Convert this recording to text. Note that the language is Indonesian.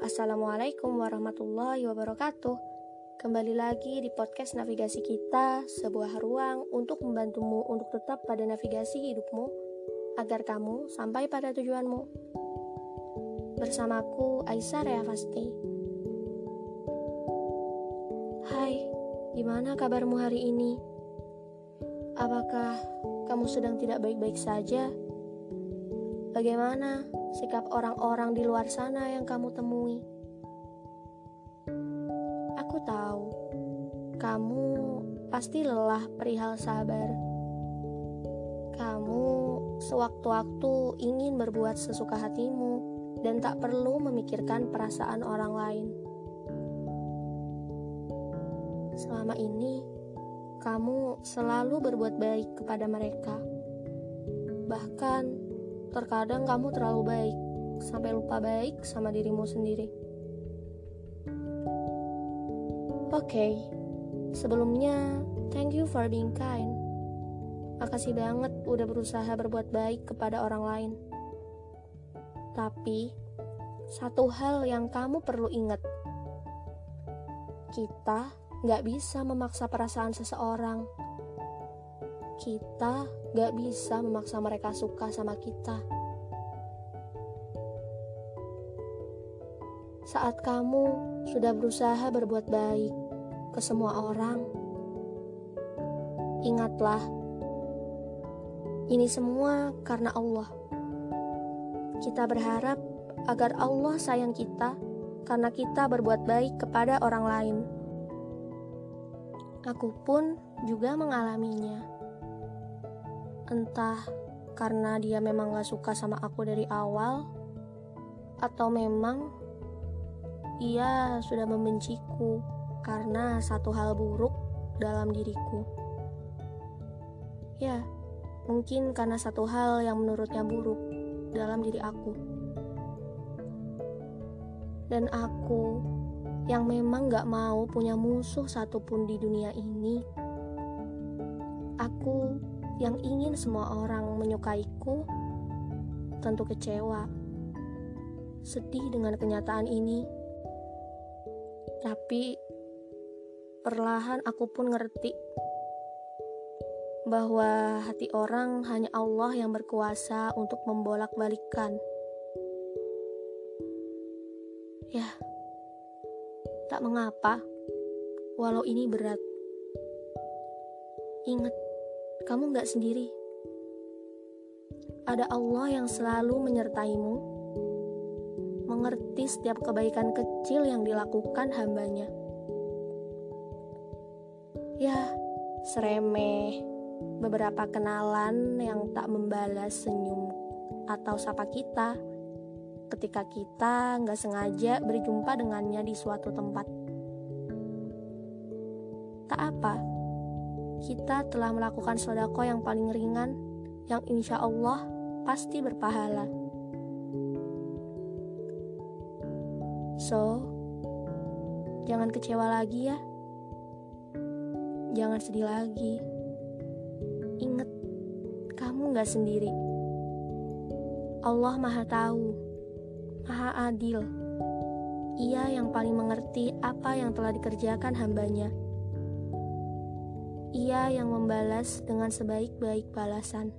Assalamualaikum warahmatullahi wabarakatuh. Kembali lagi di podcast navigasi kita, sebuah ruang untuk membantumu untuk tetap pada navigasi hidupmu agar kamu sampai pada tujuanmu. Bersamaku Aisyah Rea Fasti. Hai, gimana kabarmu hari ini? Apakah kamu sedang tidak baik-baik saja? Bagaimana sikap orang-orang di luar sana yang kamu temui? Aku tahu kamu pasti lelah perihal sabar. Kamu sewaktu-waktu ingin berbuat sesuka hatimu dan tak perlu memikirkan perasaan orang lain. Selama ini, kamu selalu berbuat baik kepada mereka. Bahkan Terkadang kamu terlalu baik, sampai lupa baik sama dirimu sendiri. Oke, okay, sebelumnya thank you for being kind. Makasih banget udah berusaha berbuat baik kepada orang lain. Tapi, satu hal yang kamu perlu ingat. Kita gak bisa memaksa perasaan seseorang kita gak bisa memaksa mereka suka sama kita. Saat kamu sudah berusaha berbuat baik ke semua orang, ingatlah, ini semua karena Allah. Kita berharap agar Allah sayang kita karena kita berbuat baik kepada orang lain. Aku pun juga mengalaminya. Entah karena dia memang gak suka sama aku dari awal, atau memang ia sudah membenciku karena satu hal buruk dalam diriku. Ya, mungkin karena satu hal yang menurutnya buruk dalam diri aku. Dan aku yang memang gak mau punya musuh satupun di dunia ini, aku yang ingin semua orang menyukaiku tentu kecewa, sedih dengan kenyataan ini. Tapi perlahan aku pun ngerti bahwa hati orang hanya Allah yang berkuasa untuk membolak-balikan. Ya, tak mengapa, walau ini berat. Ingat, kamu gak sendiri. Ada Allah yang selalu menyertaimu, mengerti setiap kebaikan kecil yang dilakukan hambanya. Ya, seremeh, beberapa kenalan yang tak membalas senyum atau sapa kita ketika kita nggak sengaja berjumpa dengannya di suatu tempat. Tak apa, kita telah melakukan sodako yang paling ringan, yang insya Allah pasti berpahala. So, jangan kecewa lagi ya. Jangan sedih lagi. Ingat, kamu gak sendiri. Allah Maha Tahu, Maha Adil. Ia yang paling mengerti apa yang telah dikerjakan hambanya. Ia yang membalas dengan sebaik-baik balasan.